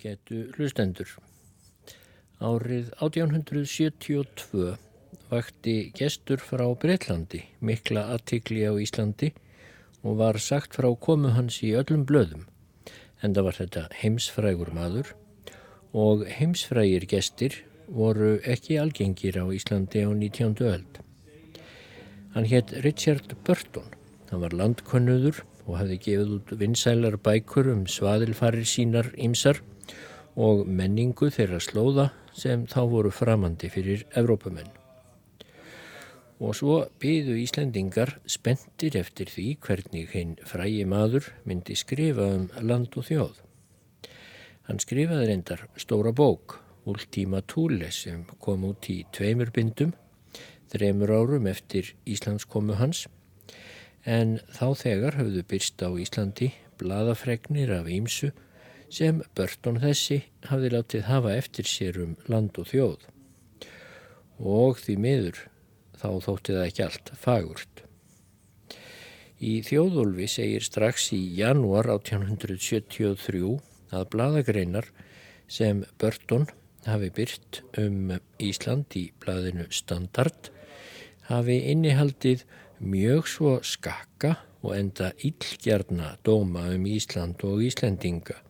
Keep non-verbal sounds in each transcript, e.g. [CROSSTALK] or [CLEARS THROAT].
ágætu hlustendur. Árið 1872 vakti gestur frá Breitlandi mikla aðtikli á Íslandi og var sagt frá komu hans í öllum blöðum. Enda var þetta heimsfrægur maður og heimsfrægir gestir voru ekki algengir á Íslandi á 19. öld. Hann hétt Richard Burton. Hann var landkönnuður og hafði gefið út vinsælar bækur um svaðilfarir sínar ímsar og menningu þeirra slóða sem þá voru framandi fyrir Evrópumenn. Og svo byðu Íslendingar spendir eftir því hvernig hinn frægi maður myndi skrifa um land og þjóð. Hann skrifaði reyndar stóra bók, Ultima Thule, sem kom út í tveimur bindum, þreymur árum eftir Íslandskomu hans, en þá þegar höfðu byrst á Íslandi bladafregnir af Ímsu sem Börton þessi hafði látið hafa eftir sér um land og þjóð og því miður þá þótti það ekki allt fagurt. Í þjóðulvi segir strax í janúar 1873 að bladagreinar sem Börton hafi byrt um Ísland í bladinu Standard hafi innihaldið mjög svo skakka og enda illgjarna dóma um Ísland og Íslendinga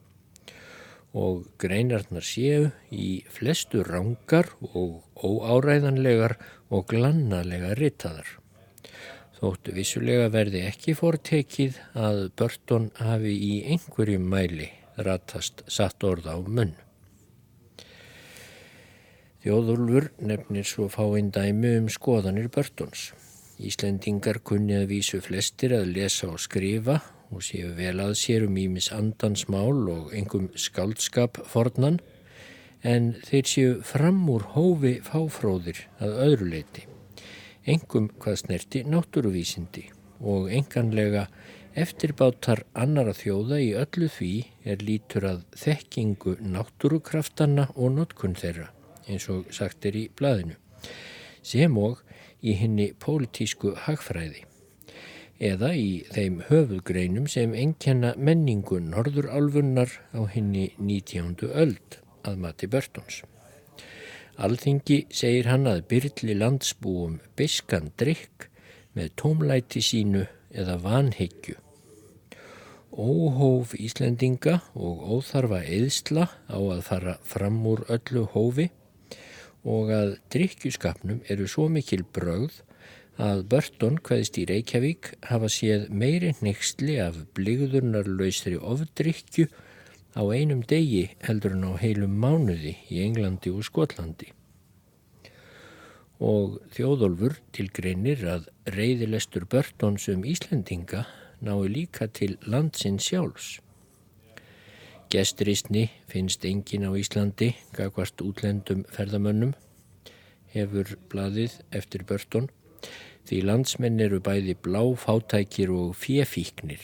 og greinarnar séu í flestu rángar og óáræðanlegar og glannalega rittaðar. Þóttu vissulega verði ekki fórtekið að Börton hafi í einhverjum mæli ratast satt orða á munn. Þjóðulfur nefnir svo fáinn dæmi um skoðanir Börtons. Íslendingar kunni að vísu flestir að lesa og skrifa og séu vel að sér um ímis andansmál og engum skaldskap fornan en þeir séu fram úr hófi fáfróðir að öðru leiti. Engum hvað snerti náttúruvísindi og enganlega eftirbátar annara þjóða í öllu því er lítur að þekkingu náttúrukraftanna og notkunn þeirra eins og sagt er í blæðinu sem og í henni pólitísku hagfræði eða í þeim höfugreinum sem enkenna menningu norðurálfunnar á henni 19. öld að mati Börtons. Alþingi segir hann að byrli landsbúum biskan drikk með tómlæti sínu eða vanhyggju. Óhóf Íslendinga og óþarfa eðsla á að fara fram úr öllu hófi og að drikkjuskapnum eru svo mikil brögð að Börton hvaðist í Reykjavík hafa séð meiri nextli af bligðurnarlausri ofdrykju á einum degi heldur en á heilum mánuði í Englandi og Skotlandi. Og þjóðolfur tilgreinir að reyðilestur Börtons um Íslendinga nái líka til landsin sjálfs. Gesturisni finnst engin á Íslandi, gagvart útlendum ferðamönnum, hefur bladið eftir Börton því landsmenn eru bæði bláfátækir og fjefíknir.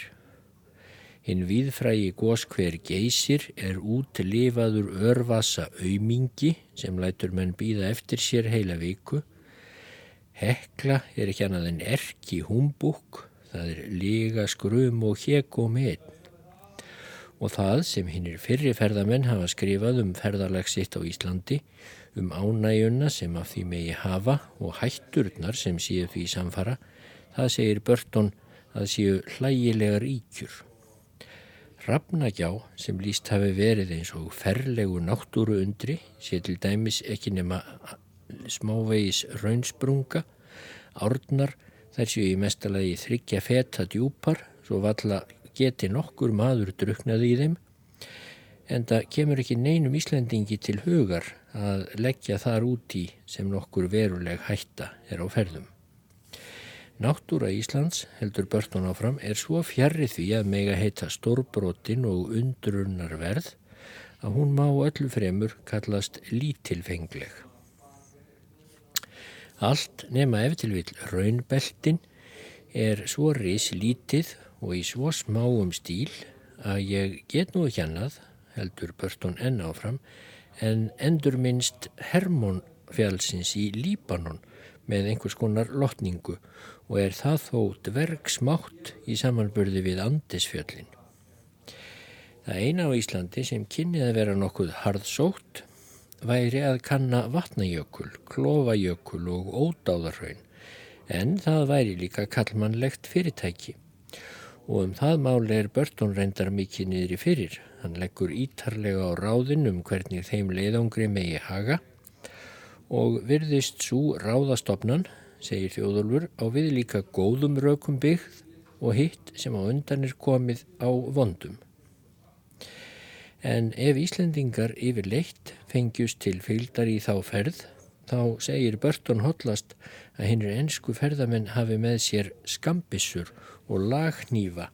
Hinn viðfrægi góskver geysir er útlifaður örvasa aumingi sem lætur menn býða eftir sér heila viku. Hekla er ekki annað en erki humbúk, það er liga skrum og hjek og með. Og það sem hinnir fyrriferðamenn hafa skrifað um ferðarlegsitt á Íslandi um ánægjuna sem af því megi hafa og hætturnar sem séu því samfara, það segir Börton að séu hlægilegar íkjur. Rafnagjá sem líst hafi verið eins og ferlegu náttúru undri, sé til dæmis ekki nema smávegis raunsprunga, árnar þær séu í mestalagi þryggja feta djúpar, svo valla geti nokkur maður druknaði í þeim, en það kemur ekki neinum Íslandingi til hugar að leggja þar úti sem nokkur veruleg hætta er á ferðum. Náttúra Íslands, heldur Börton áfram, er svo fjarrið því að mega heita stórbrotin og undrunarverð að hún má öllu fremur kallast lítilfengleg. Allt nema eftirvill raunbeltin er svo ris lítið og í svo smáum stíl að ég get nú ekki annað heldur Börton enn áfram, en endur minnst Hermón fjálsins í Líbanon með einhvers konar lotningu og er það þó dverg smátt í samanbörði við Andesfjöllin. Það eina á Íslandi sem kynnið að vera nokkuð harðsótt væri að kanna vatnajökul, klofajökul og ódáðarhaun en það væri líka kallmannlegt fyrirtæki og um það máli er Börton reyndar mikið niður í fyrir. Hann leggur ítarlega á ráðin um hvernig þeim leiðangri megi haga og virðist svo ráðastofnan, segir þjóðulfur, á við líka góðum rökum byggð og hitt sem á undan er komið á vondum. En ef Íslendingar yfir leitt fengjust til fylgdar í þá ferð, þá segir Börton hotlast að hinnir ennsku ferðamenn hafi með sér skambissur og lagnýfa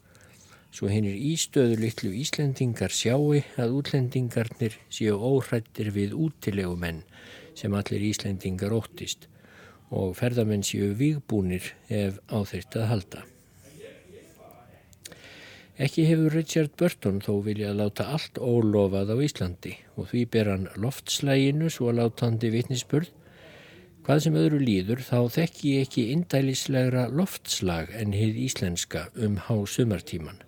svo hinnir ístöðu litlu Íslendingar sjáu að útlendingarnir séu óhrættir við útilegumenn sem allir Íslendingar óttist og ferðamenn séu vígbúnir ef á þetta halda. Ekki hefur Richard Burton þó viljað láta allt ólofað á Íslandi og því ber hann loftslæginu svo látandi vitnisspurð Hvað sem öðru líður þá þekki ég ekki indælislegra loftslag en hið íslenska um há sumartíman.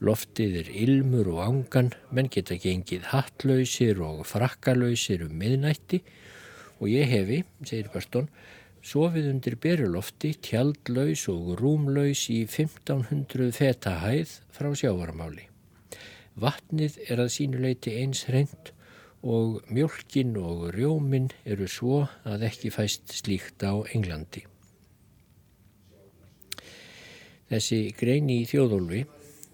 Loftið er ilmur og ángan, menn geta gengið hattlausir og frakkalöysir um miðnætti og ég hefi, segir Bartón, sofið undir berulofti, tjaldlaus og rúmlaus í 1500 fetahæð frá sjávarmáli. Vatnið er að sínuleiti eins hreint og mjölkin og rjómin eru svo að ekki fæst slíkt á Englandi. Þessi greini í þjóðólfi,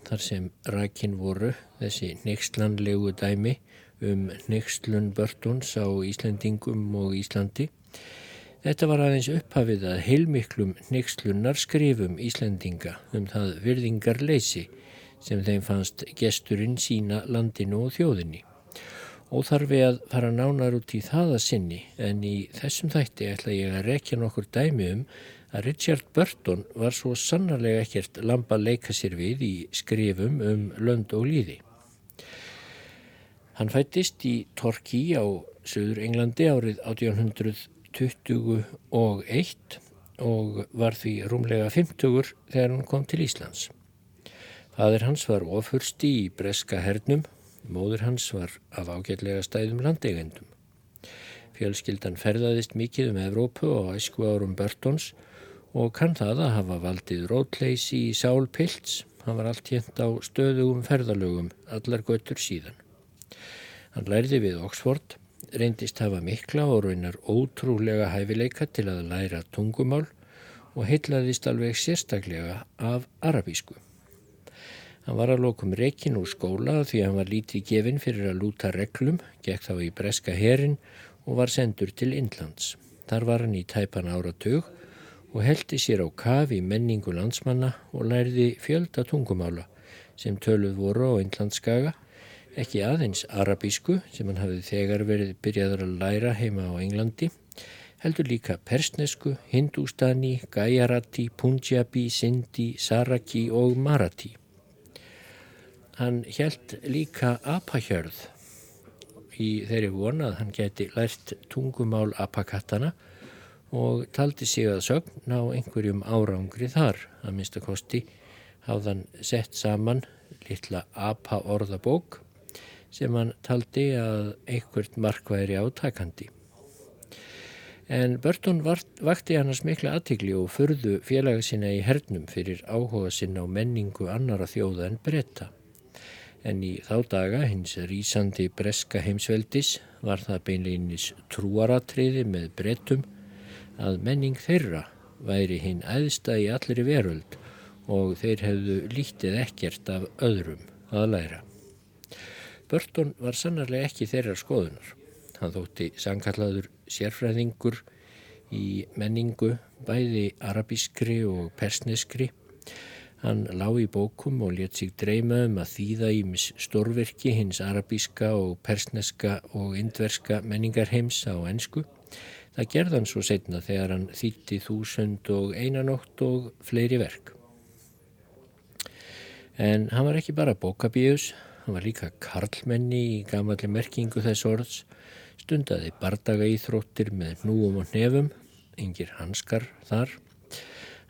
þar sem rækin voru, þessi nextlanlegu dæmi um nextlun börtuns á Íslandingum og Íslandi, þetta var aðeins upphafið að heilmiklum nextlunar skrifum Íslandinga um það virðingar leysi sem þeim fannst gesturinn sína landinu og þjóðinni. Óþarfi að fara nánar út í það að sinni en í þessum þætti ætla ég að rekja nokkur dæmi um að Richard Burton var svo sannarlega ekkert lampa leika sér við í skrifum um lönd og líði. Hann fættist í Torki á Suður Englandi árið 1821 og var því rúmlega 50 þegar hann kom til Íslands. Fadir hans var ofursti í breska hernum Móður hans var af ágætlega stæðum landeigendum. Fjölskyldan ferðaðist mikið um Evrópu og æsku árum Börtons og kann það að hafa valdið rótleysi í Sál Pilts. Hann var allt hérnt á stöðugum ferðalögum allar göttur síðan. Hann lærði við Oxford, reyndist hafa mikla og raunar ótrúlega hæfileika til að læra tungumál og heitlaðist alveg sérstaklega af arabísku. Hann var að lokum rekin úr skóla því hann var lítið gefinn fyrir að lúta reglum, gekk þá í breska herin og var sendur til Indlands. Þar var hann í tæpan áratug og heldi sér á kaf í menningu landsmanna og lærði fjölda tungumála sem töluð voru á Indlandskaga, ekki aðeins arabísku sem hann hafði þegar verið byrjaður að læra heima á Englandi, heldur líka persnesku, hindústani, gæjarati, punjabi, sindi, saraki og marati. Hann helt líka apahjörð í þeirri von að hann geti lært tungumál apakattana og taldi sig að sögn á einhverjum árangri þar. Að minnstakosti hafðan sett saman litla apa orðabók sem hann taldi að einhvert markværi átakandi. En Burton vakti annars mikla aðtikli og förðu félaga sína í hernum fyrir áhuga sinna á menningu annara þjóða en breyta en í þá daga hins rýsandi breska heimsveldis var það beinleginis trúaratriði með brettum að menning þeirra væri hinn æðsta í allri veröld og þeir hefðu lítið ekkert af öðrum að læra. Börton var sannarlega ekki þeirra skoðunar. Hann þótti sangallaður sérfræðingur í menningu bæði arabískri og persneskri Hann lág í bókum og let sig dreyma um að þýða í mis stórverki hins arabíska og persneska og indverska menningarheims á ennsku. Það gerði hann svo setna þegar hann þýtti þúsund og einanótt og fleiri verk. En hann var ekki bara bókabíus, hann var líka karlmenni í gamalli merkingu þess orðs, stundaði bardaga íþróttir með núum og nefum, yngir hanskar þar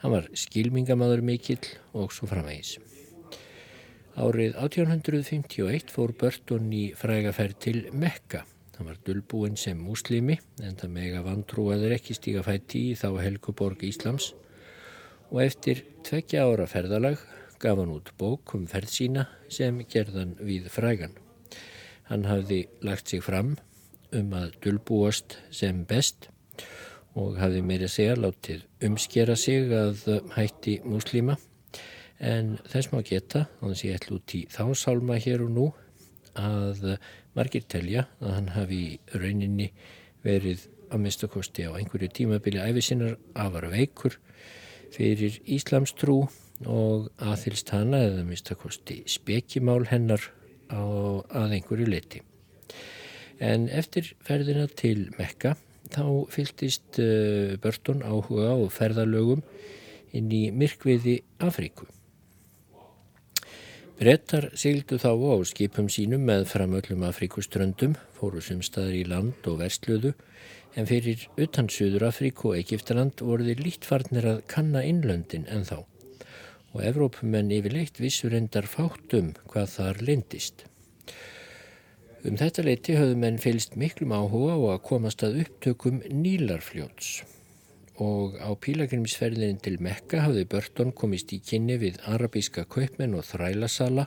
Hann var skilmingamadur mikill og svo framvegis. Árið 1851 fór Burton í frægaferð til Mekka. Hann var dullbúinn sem muslimi en það mega vantrúaður ekki stíga fætti í þá Helguborg Íslams og eftir tveggja ára ferðalag gaf hann út bók um ferð sína sem gerðan við frægan. Hann hafði lagt sig fram um að dullbúast sem best og hafði meira segja látið umskjera sig að hætti muslima en þess má geta, þannig að ég ætlu út í þá sálma hér og nú að margir telja að hann hafi rauninni verið að mistakosti á einhverju tímabili æfisinnar afar veikur fyrir Íslams trú og aðfylst hana eða mistakosti spekimál hennar á, að einhverju leti. En eftir ferðina til Mekka þá fylgist uh, Börton áhuga og ferðalögum inn í myrkviði Afríku. Brettar sigildu þá á skipum sínum með framöllum Afríkuströndum, fóru sem staðar í land og versluðu, en fyrir utan Suður Afríku og Egiptaland voru þeir lítfarnir að kanna innlöndin en þá og Evrópumenn yfirleitt vissur endar fátum hvað þar lindist. Um þetta leiti höfðu menn fylst miklum áhuga og að komast að upptökum Nílarfljóts. Og á pílagrimsferðin til Mekka hafði Börton komist í kynni við arabíska kaupmenn og þrælasala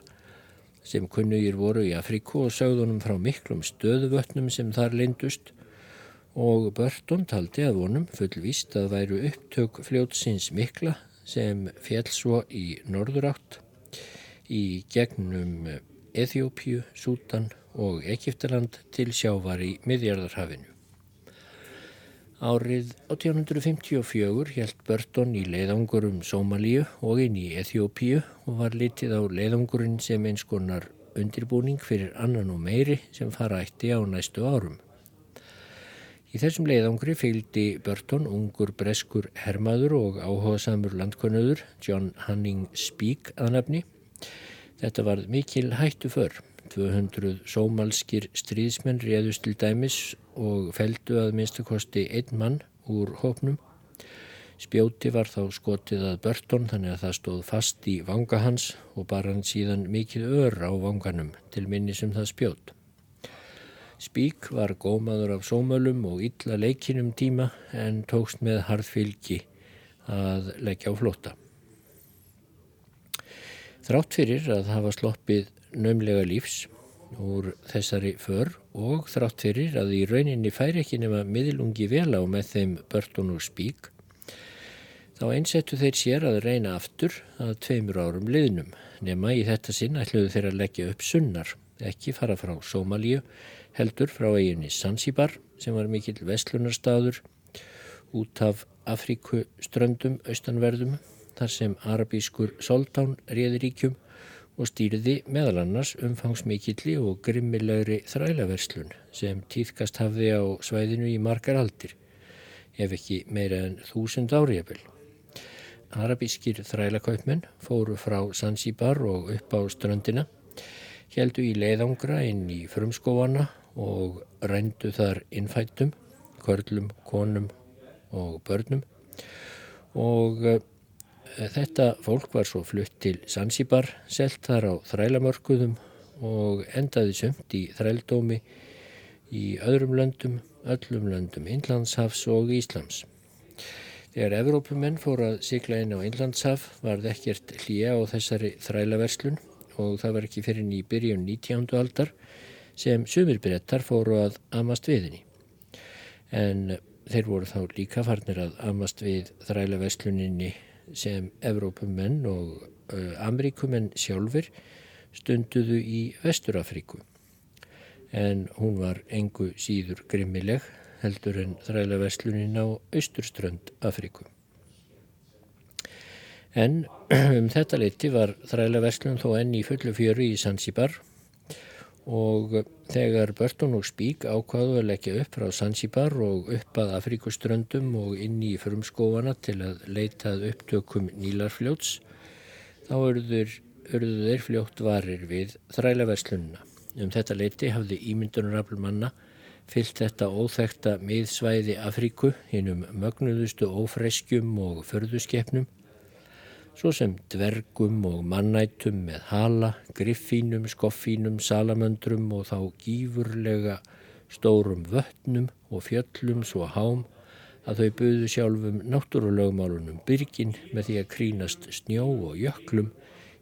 sem kunnugir voru í Afríku og sögðunum frá miklum stöðuvötnum sem þar lindust og Börton taldi að vonum fullvist að væru upptök fljótsins mikla sem fjell svo í norðurátt í gegnum Eþjópíu, Sútan og Egiptaland til sjávar í miðjarðarhafinu. Árið 1854 helt Burton í leiðangur um Sómalíu og inn í Eþjópíu og var litið á leiðangurinn sem eins konar undirbúning fyrir annan og meiri sem fara eitti á næstu árum. Í þessum leiðangri fylgdi Burton ungur breskur hermaður og áhugasamur landkonnöður John Hanning Spík að nafni. Þetta var mikil hættu förr. 200 sómalskir stríðsmenn réðust til dæmis og feldu að minnstakosti einn mann úr hópnum. Spjóti var þá skotið að börton þannig að það stóð fast í vanga hans og bar hann síðan mikið ör á vanganum til minni sem um það spjót. Spík var gómaður af sómölum og illa leikinum tíma en tókst með harðfylgi að leggja á flóta. Þrátt fyrir að hafa sloppið nömlega lífs úr þessari för og þrátt fyrir að í rauninni fær ekki nema miðlungi vel á með þeim börtun og spík þá einsettu þeir sér að reyna aftur að tveimur árum liðnum. Nema í þetta sinn ætluðu þeir að leggja upp sunnar ekki fara frá Sómalíu heldur frá eiginni Sansibar sem var mikill vestlunarstaður út af Afríku ströndum austanverðum þar sem arabískur soldán réðiríkjum og stýrði meðal annars umfangsmikilli og grimmilegri þrælaverslun sem týðkast hafði á svæðinu í margar aldir, ef ekki meira en þúsund áriðabil. Arabískir þrælakaupmenn fóru frá Sansibar og upp á ströndina, heldu í leiðangra inn í frumskóana og rændu þar innfættum, körlum, konum og börnum og Þetta fólk var svo flutt til Sansibar, selt þar á þrælamörkuðum og endaði sömt í þrældómi í öðrum löndum, öllum löndum Inlandshafs og Íslams. Þegar Evrópumenn fór að sigla inn á Inlandshaf var það ekkert hlýja á þessari þrælaverslun og það var ekki fyrir ný byrjun 19. aldar sem sumirbrettar fóru að amast viðinni. En þeir voru þá líka farnir að amast við þrælaversluninni sem Evrópumenn og Ameríkumenn sjálfur stunduðu í Vesturafríku en hún var engu síður grimmileg heldur en þræla vestlunin á austurströnd Afríku. En [CLEARS THROAT] um þetta leiti var þræla vestlun þó enn í fullu fjöru í Sansibar og þegar Burton og Spík ákvaðu að leggja upp frá Sansibar og upp að Afrikuströndum og inn í frumskóana til að leitað upptökum Nílarfljóts þá örður þeir fljótt varir við þrælaverslununa. Um þetta leiti hafði ímyndunarafl manna fyllt þetta óþekta miðsvæði Afríku hinnum mögnuðustu ófreskjum og förðuskepnum svo sem dvergum og mannætum með hala, griffínum, skoffínum, salamöndrum og þá gífurlega stórum vötnum og fjöllum svo hám að þau buðu sjálfum náttúrulögmálunum byrgin með því að krínast snjó og jöklum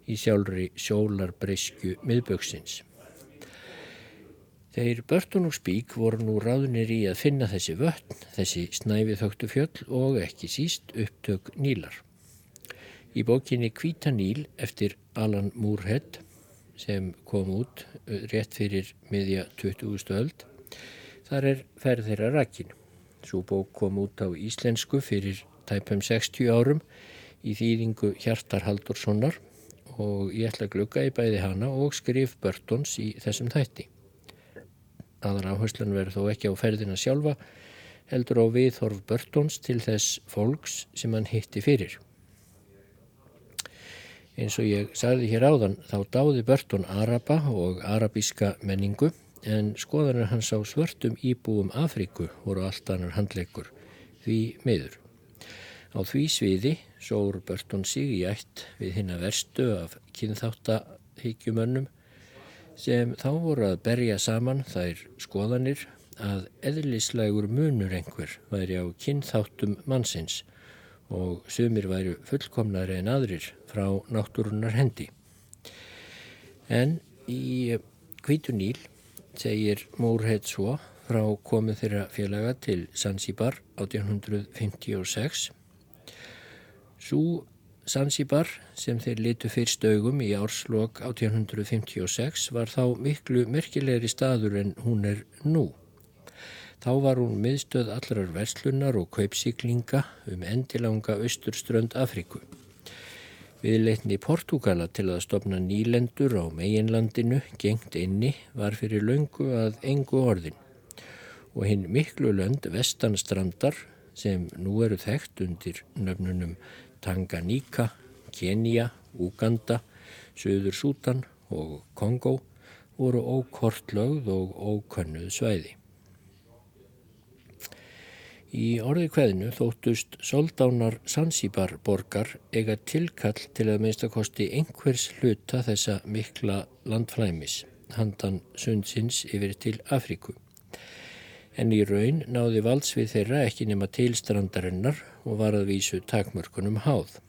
í sjálfri sjólarbreyskju miðböksins. Þeir Börtun og Spík voru nú ráðunir í að finna þessi vötn, þessi snæfið þóttu fjöll og ekki síst upptök nílar. Í bókinni Kvíta Níl eftir Alan Moorhead sem kom út uh, rétt fyrir miðja 20. öld, þar er ferð þeirra rakkin. Svo bók kom út á íslensku fyrir tæpum 60 árum í þýðingu Hjartar Haldurssonar og ég ætla að glukka í bæði hana og skrif Börtons í þessum þætti aðan áherslan verður þó ekki á ferðina sjálfa, heldur á viðhorf Börtons til þess fólks sem hann hitti fyrir. Eins og ég sagði hér áðan þá dáði Börton Araba og arabíska menningu en skoðanir hans á svörtum íbúum Afríku voru allt annar handleikur því meður. Á því sviði sóur Börton sig í ætt við hinn að verstu af kynþáttahyggjumönnum sem þá voru að berja saman þær skoðanir að eðlislegur munur einhver væri á kynþáttum mannsins og sumir væri fullkomnari en aðrir frá náttúrunar hendi. En í Kvítuníl segir Múrheit svo frá komið þeirra félaga til Sansibar 1856. Svo Sansibar sem þeir litu fyrst augum í árslokk 1856 var þá miklu merkilegri staður en hún er nú. Þá var hún miðstöð allrar verslunar og kaupsíklinga um endilanga austurströnd Afríku. Við leitni Portugala til að stopna nýlendur á meginlandinu gengt inni var fyrir laungu að engu orðin og hinn miklu lönd vestanstrandar sem nú eru þekkt undir nöfnunum Tanganíka, Kenya, Uganda, Suður Sútan og Kongo voru ókortlögð og ókönnuð svæði. Í orði hverðinu þóttust soldánar Sansibar borgar eiga tilkall til að minnstakosti einhvers hluta þessa mikla landflæmis, handan sundsins yfir til Afríku en í raun náði valdsvið þeirra ekki nema til strandarinnar og var að vísu takmörkunum háð.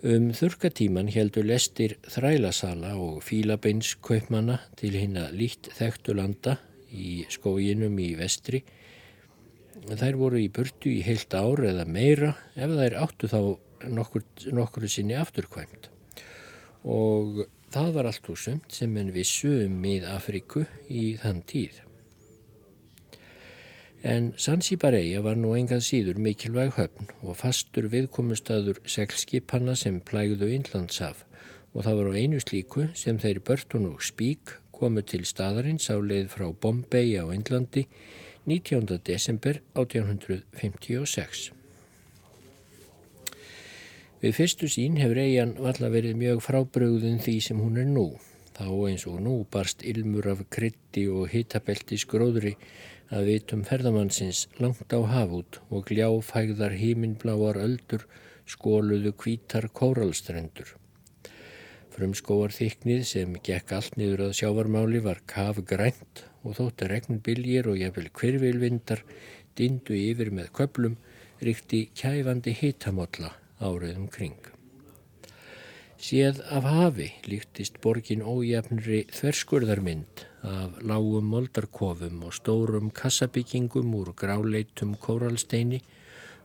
Um þurkatíman heldur lestir þrælasala og fílabeins kaupmanna til hinn að lít þekktu landa í skóginum í vestri. Þær voru í burtu í heilt ár eða meira ef þær áttu þá nokkur, nokkur sinni afturkvæmt. Og það var allt úr sumt sem en vissu um mið Afriku í þann tíð. En Sansibareia var nú engað síður mikilvæg höfn og fastur viðkomustadur seglskipanna sem plægðu Inlandsaf og það var á einu slíku sem þeir Börtun og Spík komu til staðarins á leið frá Bombay á Indlandi 19. desember 1856. Við fyrstu sín hefur eigin valla verið mjög frábröðun því sem hún er nú. Þá eins og nú barst ilmur af krytti og hitabelti skróðri að vitum ferðamannsins langt á hafút og gljáfægðar híminbláar öldur skóluðu kvítar kóralstrendur. Frumskóar þyknið sem gekk allt niður að sjávarmáli var kaf grænt og þótti regnbiljir og jafnvel kvirvilvindar dindu yfir með köplum ríkti kæfandi hitamotla áriðum kring. Séð af hafi líktist borgin ójafnri þverskurðarmynd af lágum moldarkofum og stórum kassabyggingum úr gráleitum kóralsteini,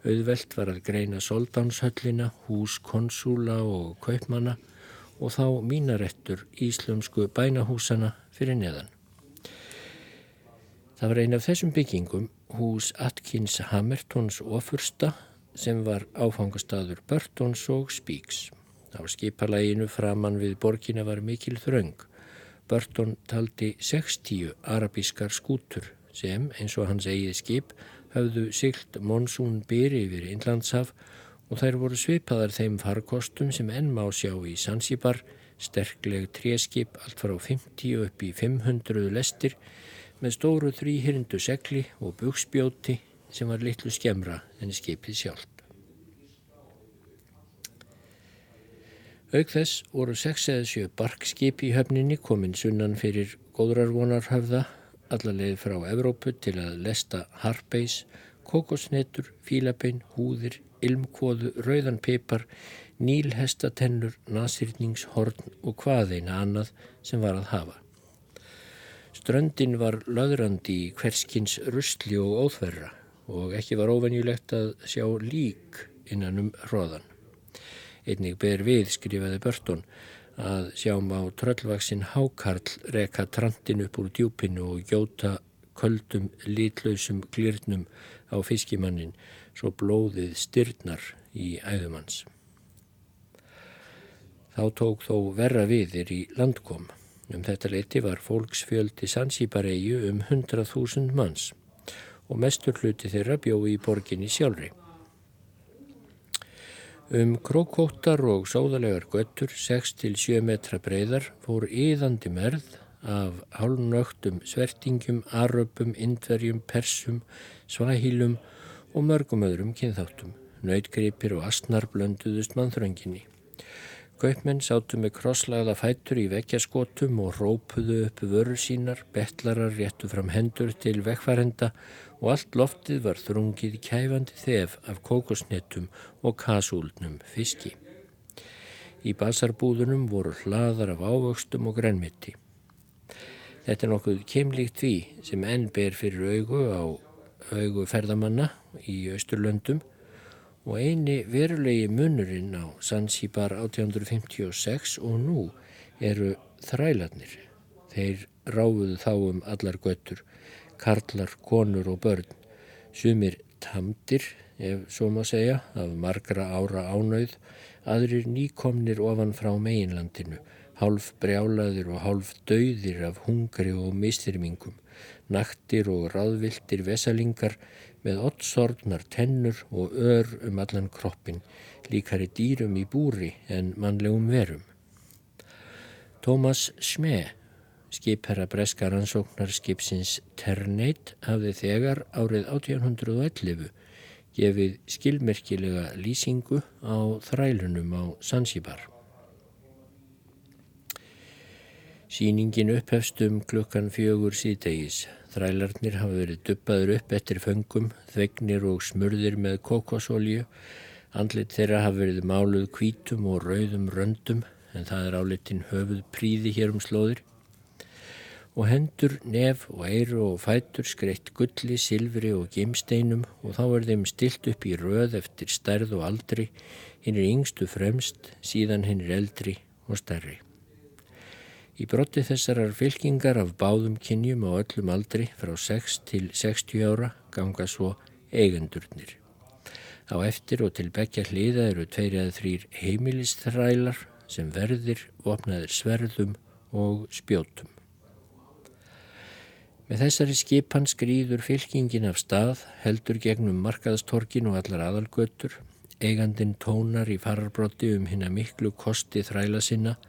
auðvelt var að greina soldánshöllina, hús konsúla og kaupmanna og þá mínarettur íslumsku bænahúsana fyrir neðan. Það var ein af þessum byggingum, hús Atkins Hammertons ofursta, sem var áfangastadur Burtons og Spíks. Á skipalæginu framann við borgina var mikil þröng Burton taldi 60 arabískar skútur sem, eins og hans eigið skip, höfðu sylt monsúnbyr yfir Inlandshaf og þær voru svipaðar þeim farkostum sem enn má sjá í Sansibar, sterkleg tréskip allt frá 50 upp í 500 lestir með stóru þrýhirindu segli og buksbjóti sem var litlu skemra en skipið sjálf. Auk þess voru sex eða sjö barkskip í höfninni komin sunnan fyrir góðrarvonarhöfða allarleið frá Evrópu til að lesta harpeis, kokosnetur, fílabein, húðir, ilmkvoðu, rauðan pipar, nílhestatennur, nasýrningshorn og hvað eina annað sem var að hafa. Ströndin var löðrandi í hverskins rusli og óþverra og ekki var óvenjulegt að sjá lík innan um hróðan. Einnig ber við, skrifaði Börton, að sjáum á tröllvaksin hákarl reka trantin upp úr djúpinu og gjóta köldum litlausum glirnum á fiskimannin svo blóðið styrnar í æðumanns. Þá tók þó verra viðir í landkom. Um þetta leiti var fólksfjöldi Sansibareju um 100.000 manns og mestur hluti þeirra bjóði í borginni sjálfri. Um krókóttar og sóðalegar göttur 6-7 metra breyðar fór yðandi merð af hálnögtum svertingum, aröpum, indverjum, persum, svahílum og mörgum öðrum kynþáttum. Nautgripir og astnar blönduðust mannþrönginni. Gaupmenn sátu með krosslagða fætur í vekkjaskotum og rópuðu upp vörur sínar, betlarar réttu fram hendur til vekkvarenda og allt loftið var þrungið kæfandi þef af kókosnetum og kasúlnum fiski. Í basarbúðunum voru hlaðar af ávöxtum og grænmitti. Þetta er nokkuð kemlíkt því sem enn ber fyrir augu á augu ferðamanna í Östurlöndum og eini verulegi munurinn á Sansibar 1856 og nú eru þrælarnir. Þeir ráfuðu þá um allar göttur karlar, konur og börn, sumir tamdir, ef svo má segja, af margra ára ánauð, aðrir nýkomnir ofan frá meginlandinu, hálf brjálaðir og hálf dauðir af hungri og mistyrmingum, naktir og ráðviltir vesalingar með oddsorgnar tennur og ör um allan kroppin, líkari dýrum í búri en mannlegum verum. Tómas Sme Skipherra breska rannsóknar skipsins Ternate hafði þegar árið 1811 gefið skilmerkilega lýsingu á þrælunum á Sansibar. Sýningin upphefstum klukkan fjögur síðdegis. Þrælarnir hafa verið duppaður upp eftir föngum, þvegnir og smurðir með kokosolju. Andlit þeirra hafa verið máluð kvítum og rauðum röndum en það er álitin höfuð príði hér um slóðir og hendur, nef og eiru og fætur skreitt gulli, silfri og gemsteinum og þá er þeim stilt upp í röð eftir stærð og aldri, hinn er yngstu fremst, síðan hinn er eldri og stærri. Í brotti þessarar fylkingar af báðum kynjum á öllum aldri frá 6 til 60 ára ganga svo eigendurnir. Á eftir og til begja hliða eru tveir eða þrýr heimilistrælar sem verðir, vopnaðir sverðum og spjótum. Með þessari skipan skrýður fylkingin af stað, heldur gegnum markaðstorkin og allar aðalgötur, eigandin tónar í fararbrotti um hinn að miklu kosti þræla sinna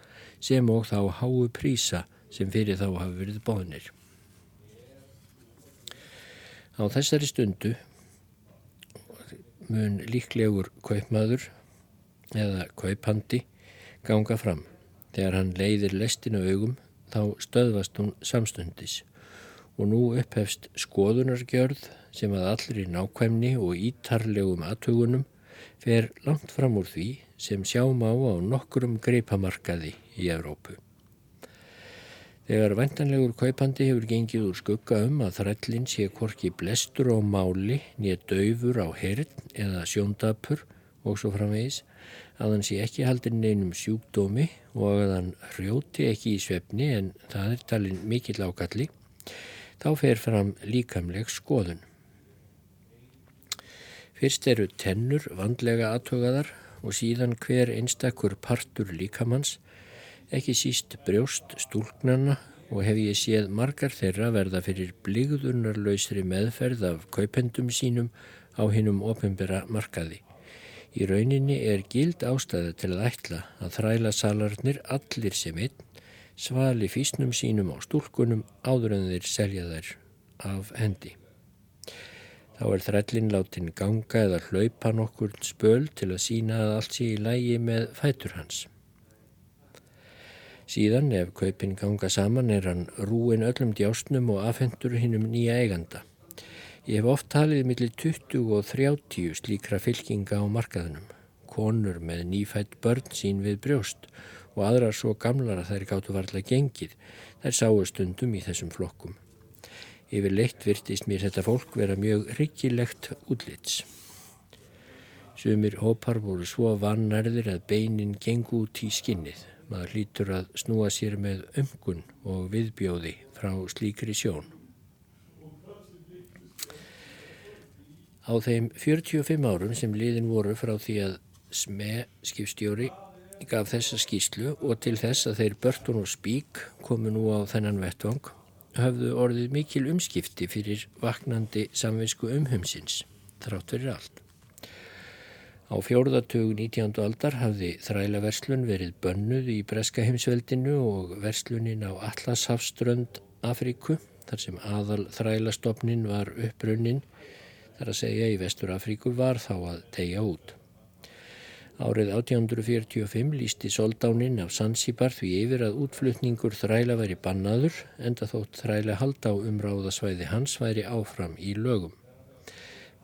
sem og þá háu prísa sem fyrir þá hafi verið bóðnir. Á þessari stundu mun líklegur kaupmaður eða kaupandi ganga fram. Þegar hann leiðir lestinu augum þá stöðvast hún samstundis og nú upphefst skoðunargjörð sem að allri nákvæmni og ítarlegum aðtugunum fer langt fram úr því sem sjáum á á nokkurum greipamarkaði í Evrópu. Þegar væntanlegur kaupandi hefur gengið úr skugga um að þrællin sé korki blestur á máli, nýja döfur á herð eða sjóndapur og svo framvegis, að hann sé ekki haldin neinum sjúkdómi og að hann hrjóti ekki í svefni en það er talin mikill ákalli, þá fer fram líkamleg skoðun. Fyrst eru tennur vandlega aðtögaðar og síðan hver einstakur partur líkamanns, ekki síst brjóst stúlknanna og hef ég séð margar þeirra verða fyrir bligðunarlausri meðferð af kaupendum sínum á hinnum ofinbera markaði. Í rauninni er gild ástæða til að ætla að þræla salarnir allir sem einn svali físnum sínum á stúlkunum áður en þeir selja þær af hendi. Þá er þrællin látin ganga eða hlaupa nokkur spöl til að sína að allt sé í lægi með fætur hans. Síðan ef kaupin ganga saman er hann rúin öllum djásnum og afhendur hinnum nýja eiganda. Ég hef oft talið millir 20 og 30 slíkra fylkinga á markaðunum. Konur með nýfætt börn sín við brjóst og aðrar svo gamlar að þær gáttu varlega gengið. Þær sáu stundum í þessum flokkum. Yfir leitt virtist mér þetta fólk vera mjög ryggilegt útlits. Sumir hópar voru svo vannærðir að beinin gengu út í skinnið maður hlýtur að snúa sér með umgun og viðbjóði frá slíkri sjón. Á þeim 45 árum sem liðin voru frá því að SME skipstjóri gaf þessa skýslu og til þess að þeir Börtun og Spík komu nú á þennan vettvang hafðu orðið mikil umskipti fyrir vaknandi samvinsku umhumsins þrátt fyrir allt. Á fjórðartögu 19. aldar hafði þrælaverslun verið bönnuð í Breska heimsveldinu og verslunin á Allashafströnd Afríku þar sem aðal þrælastofnin var upprunnin þar að segja í Vestur Afríku var þá að tegja út. Árið 1845 lísti soldáninn af Sansibar því yfir að útflutningur þræla væri bannaður enda þótt þræla halda á umráðasvæði hans væri áfram í lögum.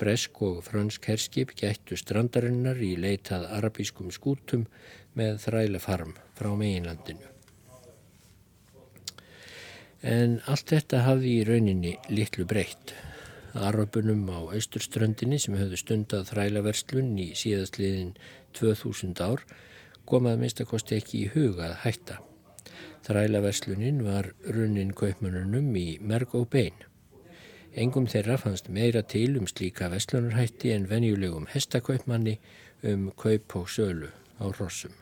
Bresk og fransk herskip gættu strandarinnar í leitað arabískum skútum með þrælefarm frá meginlandinu. En allt þetta hafði í rauninni litlu breytt. Arabunum á austurströndinni sem höfðu stundað þrælaverslun í síðastliðin 2000 ár komaði minnstakosti ekki í huga að hætta. Þrælaverslunin var runnin kaupmannunum í merg og bein. Engum þeirra fannst meira til um slíka vestlunarhætti en venjulegum hestakaupmanni um kaup og sölu á rossum.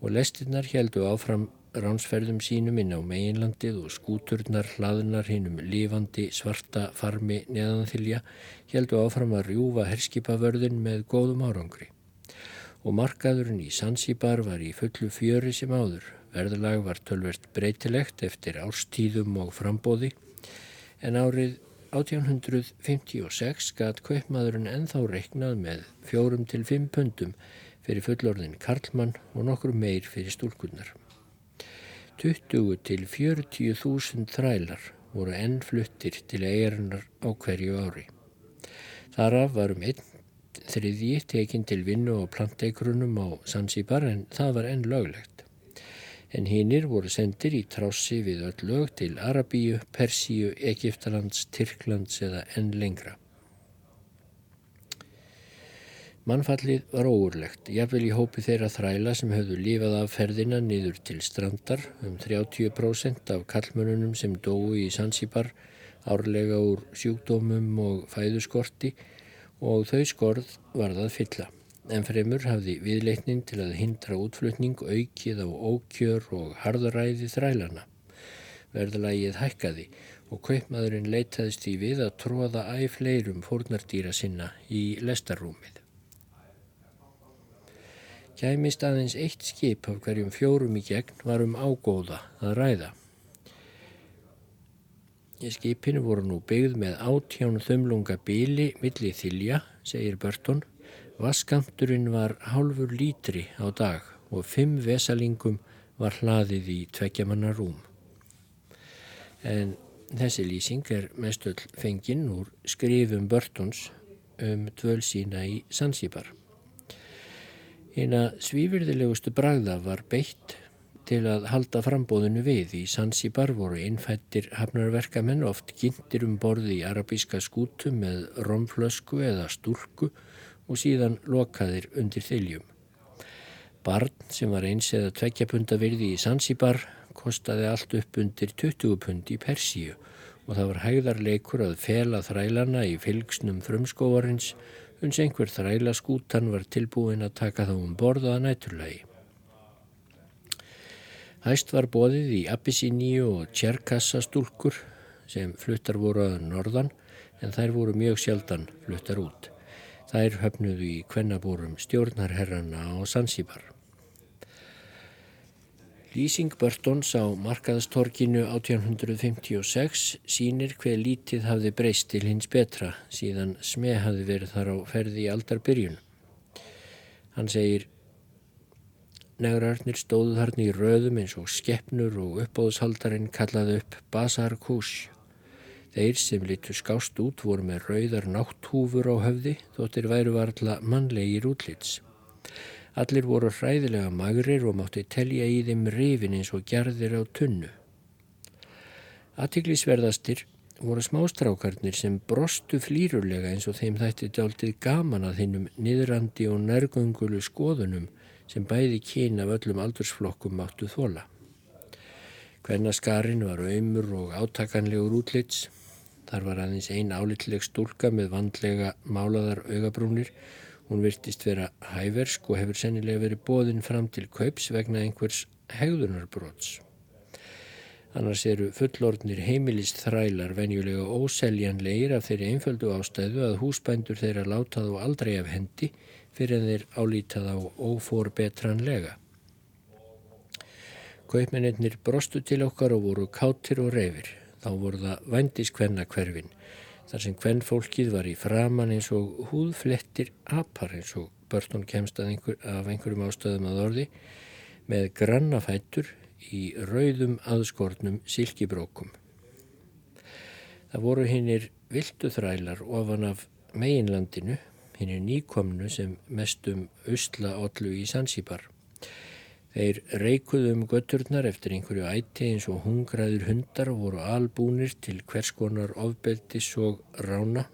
Og lestinnar heldu áfram ránsferðum sínum inn á meginlandið og skúturnar hlaðnar hinnum lífandi svarta farmi neðanþylja heldu áfram að rjúfa herskipavörðin með góðum árangri. Og markaðurinn í Sansibar var í fullu fjöri sem áður. Verðalag var tölvert breytilegt eftir árstíðum og frambóði en árið 1856 gæt kaupmaðurinn enþá reiknað með fjórum til fimm pundum fyrir fullorðin Karlmann og nokkur meir fyrir stúlkunnar. 20 til 40.000 þrælar voru enn fluttir til eigarinnar á hverju ári. Þaraf varum einn þriðji tekinn til vinnu og planteikrunum á Sansibar en það var enn löglegt en hinnir voru sendir í trássi við öll lög til Arabíu, Persíu, Egiptalands, Tyrklands eða enn lengra. Mannfallið var óurlegt, jafnvel í hópi þeirra þræla sem höfðu lífað af ferðina niður til strandar um 30% af kallmönunum sem dói í Sansibar árlega úr sjúkdómum og fæðuskorti og þau skorð var það fylla en fremur hafði viðleitnin til að hindra útflutning aukið á ókjör og harðaræði þrælana. Verðalægið hækkaði og kaupmaðurinn leitaðist í við að tróða æfleirum fórnardýra sinna í lestarrúmið. Kæmist aðeins eitt skip af hverjum fjórum í gegn var um ágóða að ræða. Skipinu voru nú byggð með átján þumlunga bíli milli þilja, segir Börton, Vaskamturinn var hálfur lítri á dag og fimm vesalingum var hlaðið í tveggjamanna rúm. En þessi lýsing er mestöll fenginn úr skrifum Börtons um dvöl sína í Sansibar. Eina svífyrðilegustu bragða var beitt til að halda frambóðinu við. Í Sansibar voru innfættir hafnarverkamenn oft kynntir um borði í arabíska skútu með romflösku eða stúrku og síðan lokaðir undir þiljum. Barn sem var eins eða tveggja punda virði í Sansibar kostaði allt upp undir 20 pund í Persíu og það var hægðarleikur að fela þrælana í fylgsnum frumskóvarins uns einhver þrælaskútan var tilbúin að taka þá um borðaða næturlagi. Hæst var bóðið í Abyssiníu og Tjerkassa stúlkur sem fluttar voru að norðan en þær voru mjög sjaldan fluttar út. Þær höfnuðu í kvennabúrum stjórnarherrana á Sansibar. Lýsing Börtons á markaðastorkinu 1856 sínir hver lítið hafði breyst til hins betra síðan sme hafði verið þar á ferði í aldarbyrjun. Hann segir negrarnir stóðu þarna í röðum eins og skeppnur og uppbóðshaldarinn kallaði upp Basar Kush. Þeir sem litur skást út voru með rauðar nátthúfur á höfði þóttir væru varðla mannlegir útlits. Allir voru hræðilega magrir og mátti telja í þeim rifin eins og gerðir á tunnu. Atiklisverðastir voru smástrákarnir sem brostu flýrulega eins og þeim þætti dáltið gaman að hinnum niðrandi og nærgöngulu skoðunum sem bæði kín af öllum aldursflokkum máttu þóla. Kvennaskarin var auðmur og átakanlegur útlits. Þar var aðeins ein álitleg stúlka með vandlega málaðar augabrúnir. Hún virtist vera hæversk og hefur sennilega verið bóðinn fram til kaups vegna einhvers hegðunarbróts. Annars eru fullordnir heimilist þrælar venjulega óseljanleir af þeirri einföldu ástæðu að húsbændur þeirra látað og aldrei af hendi fyrir en þeir álítað á óforbetranlega. Kaupmennir brostu til okkar og voru kátir og reyfir. Þá voru það vandiskvenna hverfin. Þar sem kvennfólkið var í framann eins og húðflettir apar eins og börnun kemst einhver, af einhverjum ástöðum að orði með grannafættur í rauðum aðskornum silkibrókum. Það voru hinnir viltu þrælar ofan af meginlandinu, hinnir nýkomnu sem mestum usla ollu í Sansibar. Þeir reikuðum um götturnar eftir einhverju æti eins og hungraður hundar voru albúnir til hverskonar ofbeldis og rána.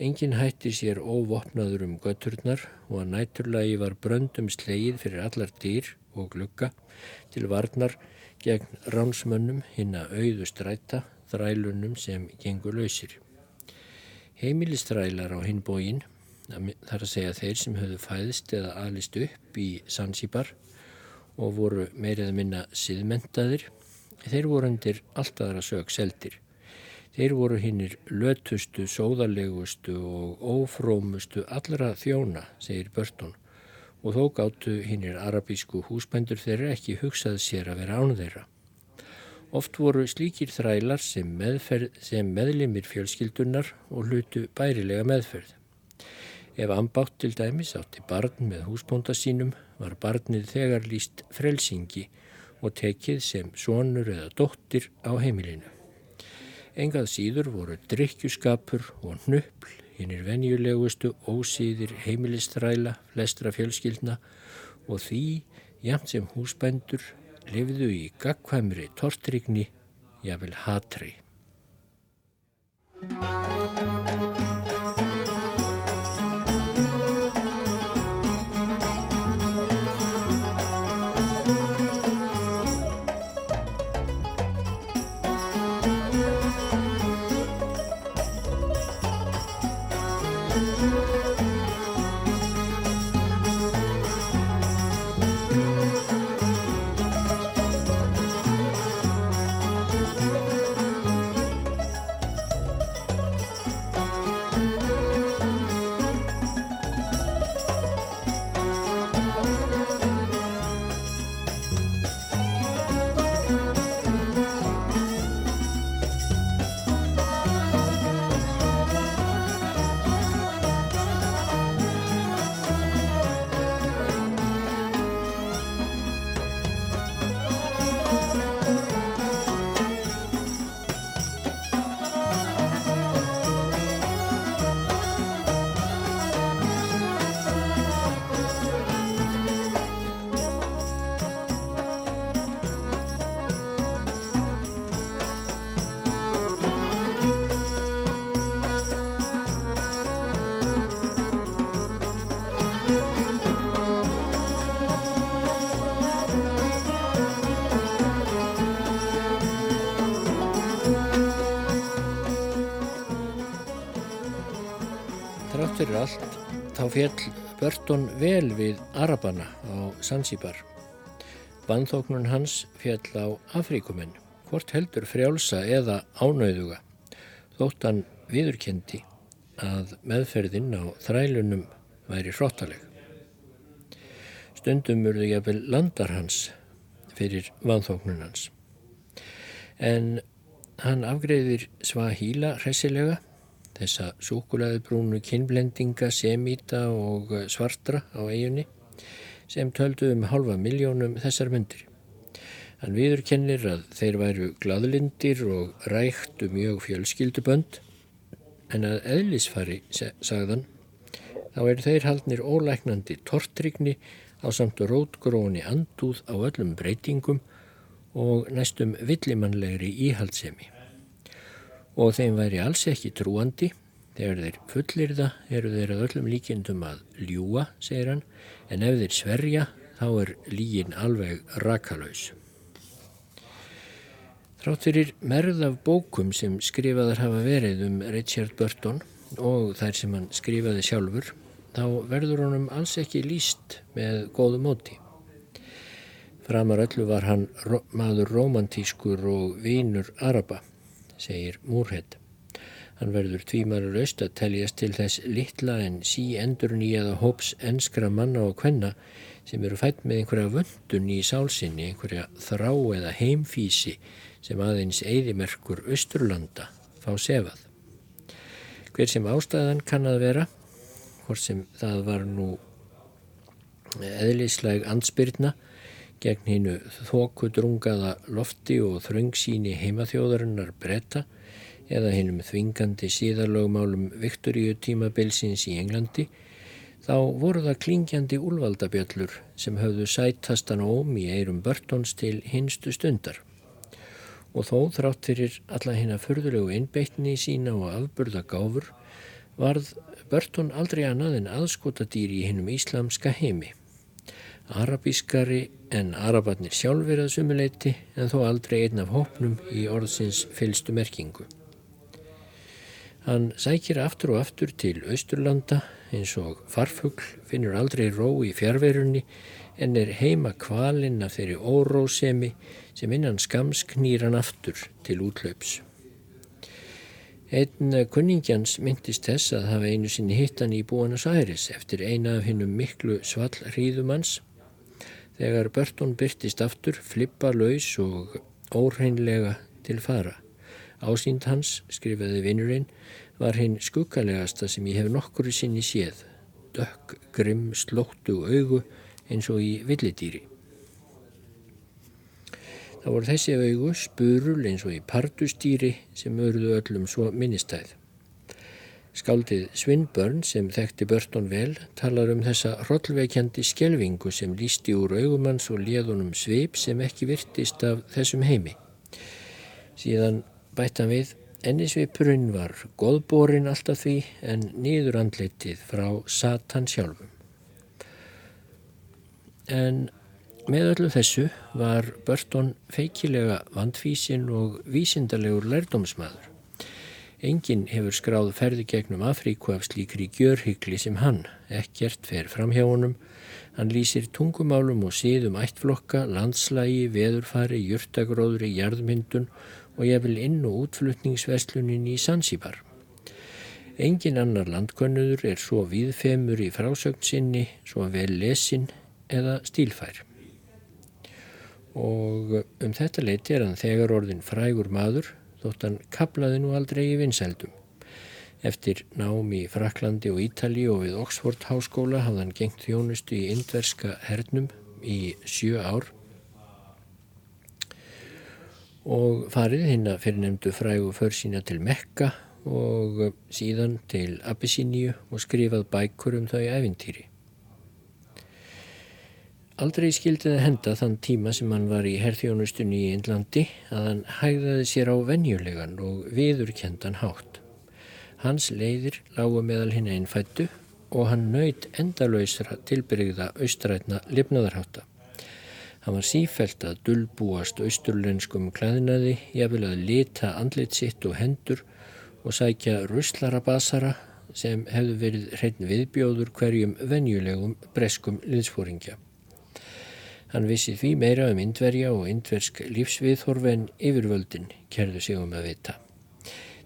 Engin hætti sér óvopnaður um götturnar og að næturlagi var bröndum sleið fyrir allar dýr og glugga til varnar gegn ránsmönnum hinn að auðu stræta þrælunum sem gengur lausir. Heimilistrælar á hinn bógin, þar að segja þeir sem höfðu fæðist eða aðlist upp í Sansibar og voru meirið að minna siðmentaðir, þeir voru undir alltaðra sög seldir. Þeir voru hinnir lötustu, sóðalegustu og ófrómustu allra þjóna, segir Börtón, og þó gáttu hinnir arabísku húsbændur þeirra ekki hugsað sér að vera án þeirra. Oft voru slíkir þrælar sem, meðferð, sem meðlimir fjölskyldunar og hlutu bærilega meðferð. Ef ambátt til dæmis átti barn með húsbónda sínum var barnið þegar líst frelsingi og tekið sem sonur eða dóttir á heimilinu. Engað síður voru drikkjuskapur og nöppl hinnir venjulegustu ósýðir heimilistræla flestra fjölskyldna og því, jæmt sem húsbændur, lifðu í gagkvæmri tortrygni, jável hatri. Fjell Börton vel við Arabana á Sansibar. Bandþóknun hans fjell á Afríkumenn, hvort heldur frjálsa eða ánauðuga, þótt hann viðurkendi að meðferðinn á þrælunum væri hróttaleg. Stundum urðu jafnvel landar hans fyrir vandþóknun hans. En hann afgreðir Svahíla hressilega þessa súkulæðubrúnu kinnblendinga, semíta og svartra á eiginni sem töldu um halva miljónum þessar myndir. Hann viðurkennir að þeir væru gladlindir og ræktu mjög fjölskyldubönd en að eðlisfari, sagðan, þá eru þeir haldnir ólæknandi tortrygni á samt rótgróni andúð á öllum breytingum og næstum villimannlegri íhaldsemi. Og þeim væri alls ekki trúandi, þegar þeir fullir það eru þeir að öllum líkindum að ljúa, segir hann, en ef þeir sverja þá er lígin alveg rakalauðs. Trátt fyrir merð af bókum sem skrifaðar hafa verið um Richard Burton og þær sem hann skrifaði sjálfur, þá verður honum alls ekki líst með góðu móti. Framar öllu var hann maður romantískur og vínur araba, segir Múrhead. Hann verður tvímarur aust að teljast til þess litla en sí endur nýjaða hóps enskra manna og kvenna sem eru fætt með einhverja vöndun í sálsinni, einhverja þrá eða heimfísi sem aðeins eigðimerkur Östurlanda fá sefað. Hver sem ástæðan kann að vera, hvort sem það var nú eðlisleg ansbyrna gegn hinnu þókudrungaða lofti og þröngsíni heimaþjóðarinnar bretta eða hinnum þvingandi síðarlögmálum Viktoríu tímabilsins í Englandi, þá voru það klingjandi úlvaldabjöllur sem höfðu sætastan óm í eirum Börtons til hinstu stundar og þó þrátt fyrir alla hérna förðulegu innbeitni sína og afburða gáfur varð Börton aldrei annað en aðskotadýr í hinnum íslamska heimi. Arabískari en arabarnir sjálfur að sumuleiti en þó aldrei einn af hópnum í orðsins fylstu merkingu. Hann sækir aftur og aftur til Östurlanda eins og farfugl finnur aldrei ró í fjárverunni en er heima kvalinn af þeirri órósemi sem innan skams knýr hann aftur til útlaups. Einn kunningjans myndist þess að hafa einu sinni hittan í Búanas Æris eftir eina af hinnum miklu svall hríðumanns. Þegar Börton byrtist aftur, flippa laus og óreinlega til fara. Ásýnd hans, skrifaði vinnurinn, var hinn skuggalegasta sem ég hef nokkuru sinni séð. Dökk, grimm, slóttu augu eins og í villidýri. Það voru þessi augu spurul eins og í pardustýri sem örðu öllum svo minnistæð. Skáldið Svinbörn sem þekkti Börton vel talar um þessa hrollveikjandi skjelvingu sem lísti úr augumanns og léðunum sveip sem ekki virtist af þessum heimi. Síðan bættan við ennisveipurinn var goðbórin alltaf því en nýður andletið frá Satan sjálfum. En með öllu þessu var Burton feikilega vandfísin og vísindalegur lærdómsmaður. Engin hefur skráð ferði gegnum Afríku af slíkri gjörhyggli sem hann, ekkert fer fram hjá honum. Hann lýsir tungumálum og síðum ættflokka, landslægi, veðurfari, jurtagróðri, jarðmyndun og ég vil inn- og útflutningsveslunin í Sansibar. Engin annar landkönnuður er svo viðfemur í frásögn sinni, svo vel lesin eða stílfær. Og um þetta leiti er hann þegar orðin frægur maður þótt hann kaplaði nú aldrei í vinsældum. Eftir námi í Fraklandi og Ítali og við Oxford háskóla hafði hann gengt þjónustu í indverska hernum í sjö ár og farið hinn að fyrirnemdu frægu för sína til Mekka og síðan til Abyssiníu og skrifað bækur um þau æfintýri. Aldrei skildi það henda þann tíma sem hann var í herþjónustunni í Índlandi að hann hægðaði sér á venjulegan og viðurkendan hátt. Hans leiðir lágu meðal hinn einn fættu og hann nöyt endalöysra tilbyrgða austrætna lifnaðarháta. Hann var sífælt að dullbúast austurlenskum klæðinaði, jafnvel að lita andlit sitt og hendur og sækja ruslarabasara sem hefðu verið hrein viðbjóður hverjum venjulegum breskum liðsfóringja. Hann vissi því meira um indverja og indversk lífsviðhorf en yfirvöldin kerðu sig um að vita.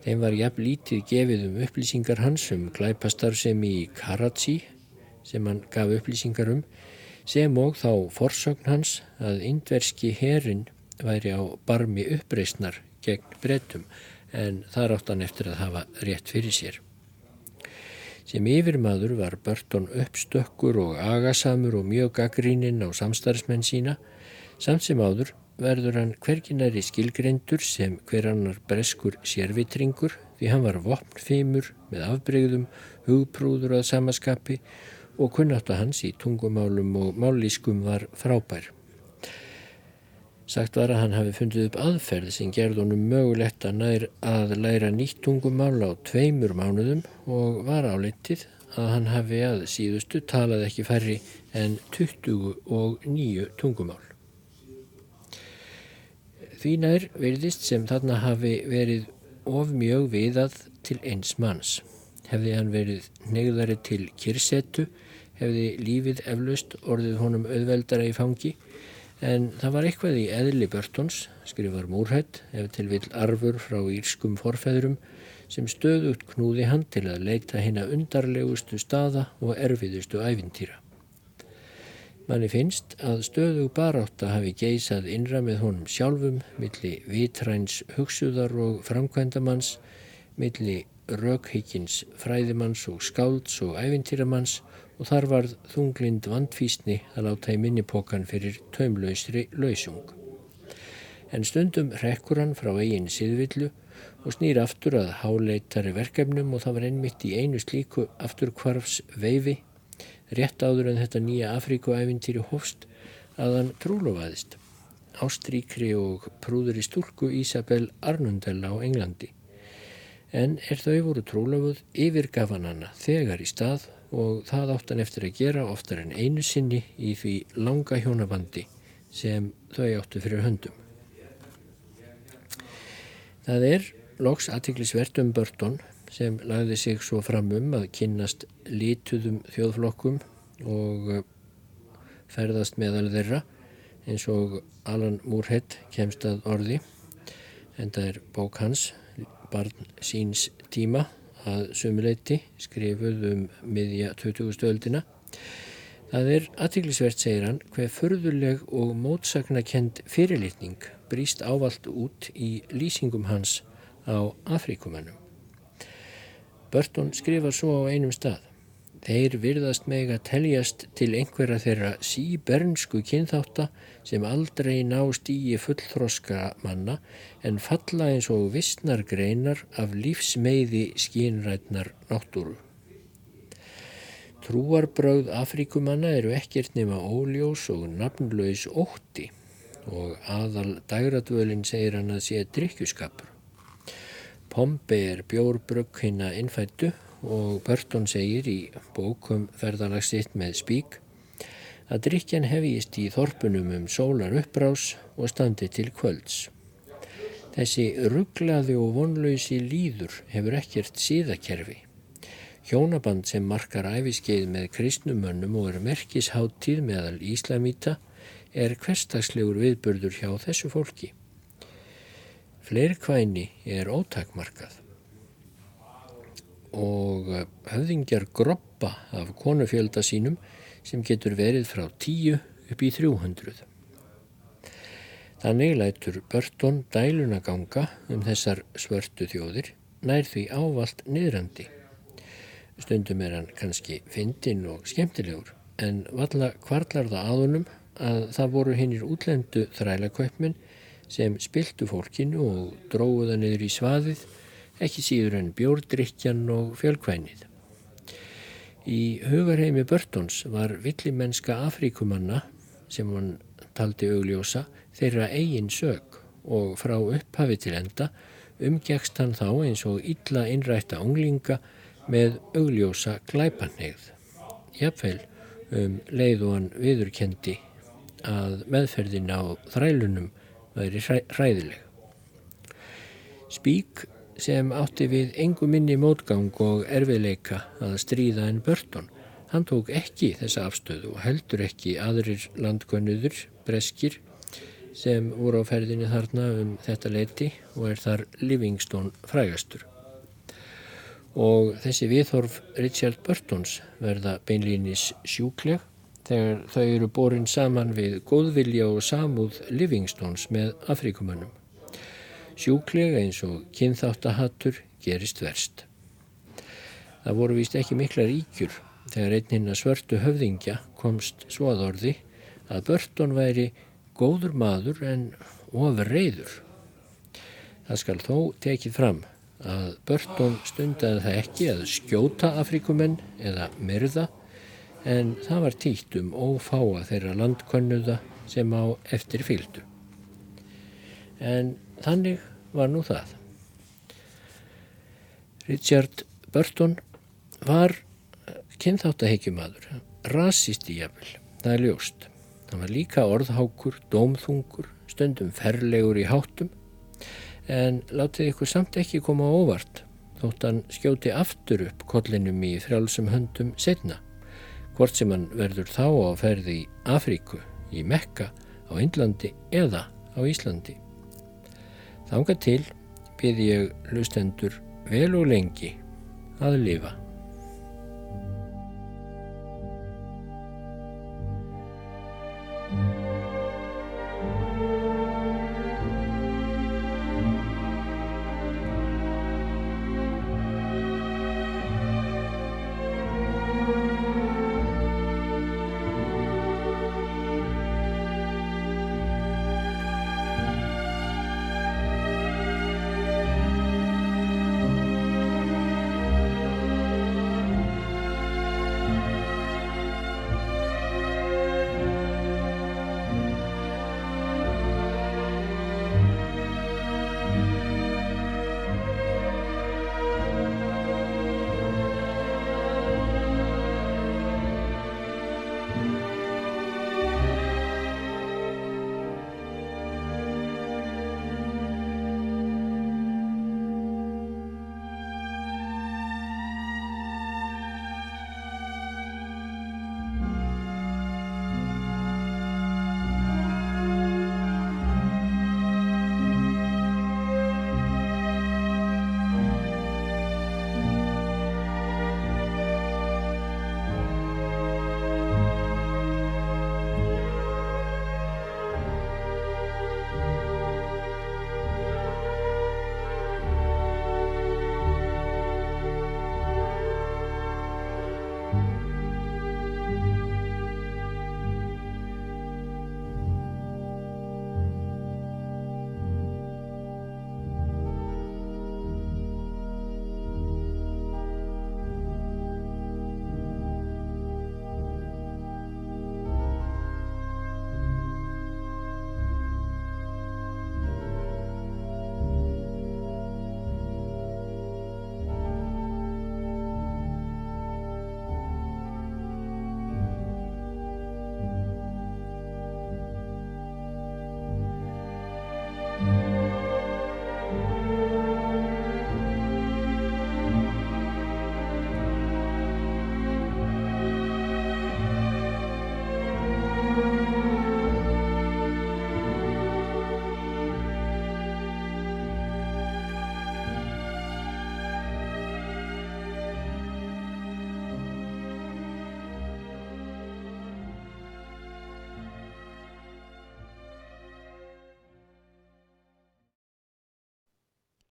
Þeim var jafn lítið gefið um upplýsingar hans um glæpastarfsemi í Karachi sem hann gaf upplýsingar um sem og þá forsögn hans að indverski herin væri á barmi uppreysnar gegn brettum en þar átt hann eftir að hafa rétt fyrir sér. Sem yfirmaður var Burton uppstökkur og agasamur og mjög gaggríninn á samstarfsmenn sína, samt sem áður verður hann hverginari skilgreindur sem hver annar breskur sérvitringur því hann var vopnfimur með afbreyðum, hugprúður að samaskapi og kunnáttu hans í tungumálum og mállískum var frábær. Sagt var að hann hafi fundið upp aðferð sem gerð honum mögulegt að nær að læra nýtt tungumál á tveimur mánuðum og var áleitið að hann hafi að síðustu talað ekki færri en 29 tungumál. Því nær verðist sem þarna hafi verið of mjög viðað til eins manns. Hefði hann verið negðari til kyrsetu, hefði lífið eflaust orðið honum auðveldara í fangi En það var eitthvað í eðli Börtons, skrifar Múrhætt, ef til vill arfur frá írskum forfæðurum, sem stöðugt knúði hann til að leita hérna undarlegustu staða og erfiðustu æfintýra. Manni finnst að stöðug barátta hafi geysað innra með honum sjálfum, milli vitræns hugsuðar og framkvæmdamanns, milli rökhyggins fræðimanns og skálds og æfintýramanns og þar varð þunglind vandfísni að láta í minnipokan fyrir taumlausri lausung. En stundum rekkur hann frá eigin siðvillu og snýr aftur að háleitari verkefnum og það var einmitt í einu slíku afturkvarfs veifi, rétt áður en þetta nýja Afríkuævintýri hófst, að hann trúlofaðist. Ástríkri og prúður í stúrku Ísabel Arnundel á Englandi. En er þau voru trúlofuð yfirgaf hann hana þegar í stað og það áttan eftir að gera oftar en einu sinni í því langa hjónabandi sem þau áttu fyrir höndum. Það er loks aðtiklisvert um Börton sem lagði sig svo fram um að kynnast lítuðum þjóðflokkum og eh, ferðast meðal þeirra eins og Alan Moorhead kemst að orði en það er bók hans barn síns tíma að sumuleiti skrifuð um miðja 20. stöldina. Það er aðtiklisvert, segir hann, hver förðuleg og mótsagnakend fyrirlitning bríst ávalt út í lýsingum hans á Afrikumannum. Burton skrifar svo á einum stað. Þeir virðast meg að teljast til einhverja þeirra síbernsku kynþáta sem aldrei ná stíi fullþroska manna en falla eins og vissnar greinar af lífsmeiði skínrætnar náttúru. Trúarbröð Afrikumanna eru ekkert nema óljós og nafnlaus ótti og aðal dægradvölinn segir hann að sé drikkjuskapur. Pompe er bjórbrökk hinn að innfættu og Burton segir í bókum ferðalagsitt með spík að drikjan hefjist í þorpunum um sólar uppbrás og standi til kvölds. Þessi rugglaði og vonlausi líður hefur ekkert síðakerfi. Hjónaband sem markar æfiskeið með kristnumönnum og er merkisháttíð meðal Íslamíta er hverstagslegur viðbörður hjá þessu fólki. Fleirkvæni er ótakmarkað og eh, höfðingjar groppa af konufjölda sínum sem getur verið frá 10 upp í 300. Þannig lætur Börton dæluna ganga um þessar svörtu þjóðir nær því ávalt niðrandi. Stundum er hann kannski fyndinn og skemmtilegur en valla kvarlar það aðunum að það voru hinnir útlendu þrælakaupminn sem spiltu fólkinu og dróða niður í svaðið ekki síður en bjórdrykjan og fjölkvænið. Í hugarheimi Börtons var villimennska Afríkumanna sem hann taldi augljósa þeirra eigin sög og frá upphafi til enda umgjækst hann þá eins og illa innrætta unglinga með augljósa glæpanegð. Jafnveil um leið og hann viðurkendi að meðferðin á þrælunum væri hræðileg. Spík sem átti við engu minni mótgang og erfiðleika að stríða en Börton. Hann tók ekki þessa afstöðu og heldur ekki aðrir landkönnuður, breskir, sem voru á ferðinni þarna um þetta leiti og er þar Livingstone frægastur. Og þessi viðhorf Richard Burtons verða beinlýnis sjúkleg þegar þau eru borin saman við góðvilja og samúð Livingstones með Afrikumannum. Sjúklega eins og kynþáttahattur gerist verst. Það voru vist ekki mikla ríkjur þegar einninn að svörtu höfðingja komst svoðorði að Börton væri góður maður en ofur reyður. Það skal þó tekið fram að Börton stundaði það ekki að skjóta Afrikumenn eða myrða en það var títt um ófáa þeirra landkönnuða sem á eftir fylgdu. En þannig var nú það. Richard Burton var kynþáttaheikjumadur, rasist í jafnvel, það er ljóst. Hann var líka orðhákur, dómþungur, stundum ferlegur í háttum, en látið ykkur samt ekki koma óvart, þótt hann skjóti aftur upp kollinum í frjálsum höndum setna, hvort sem hann verður þá á ferði í Afríku, í Mekka, á Índlandi eða á Íslandi. Þanga til byrði ég lustendur vel og lengi að lifa.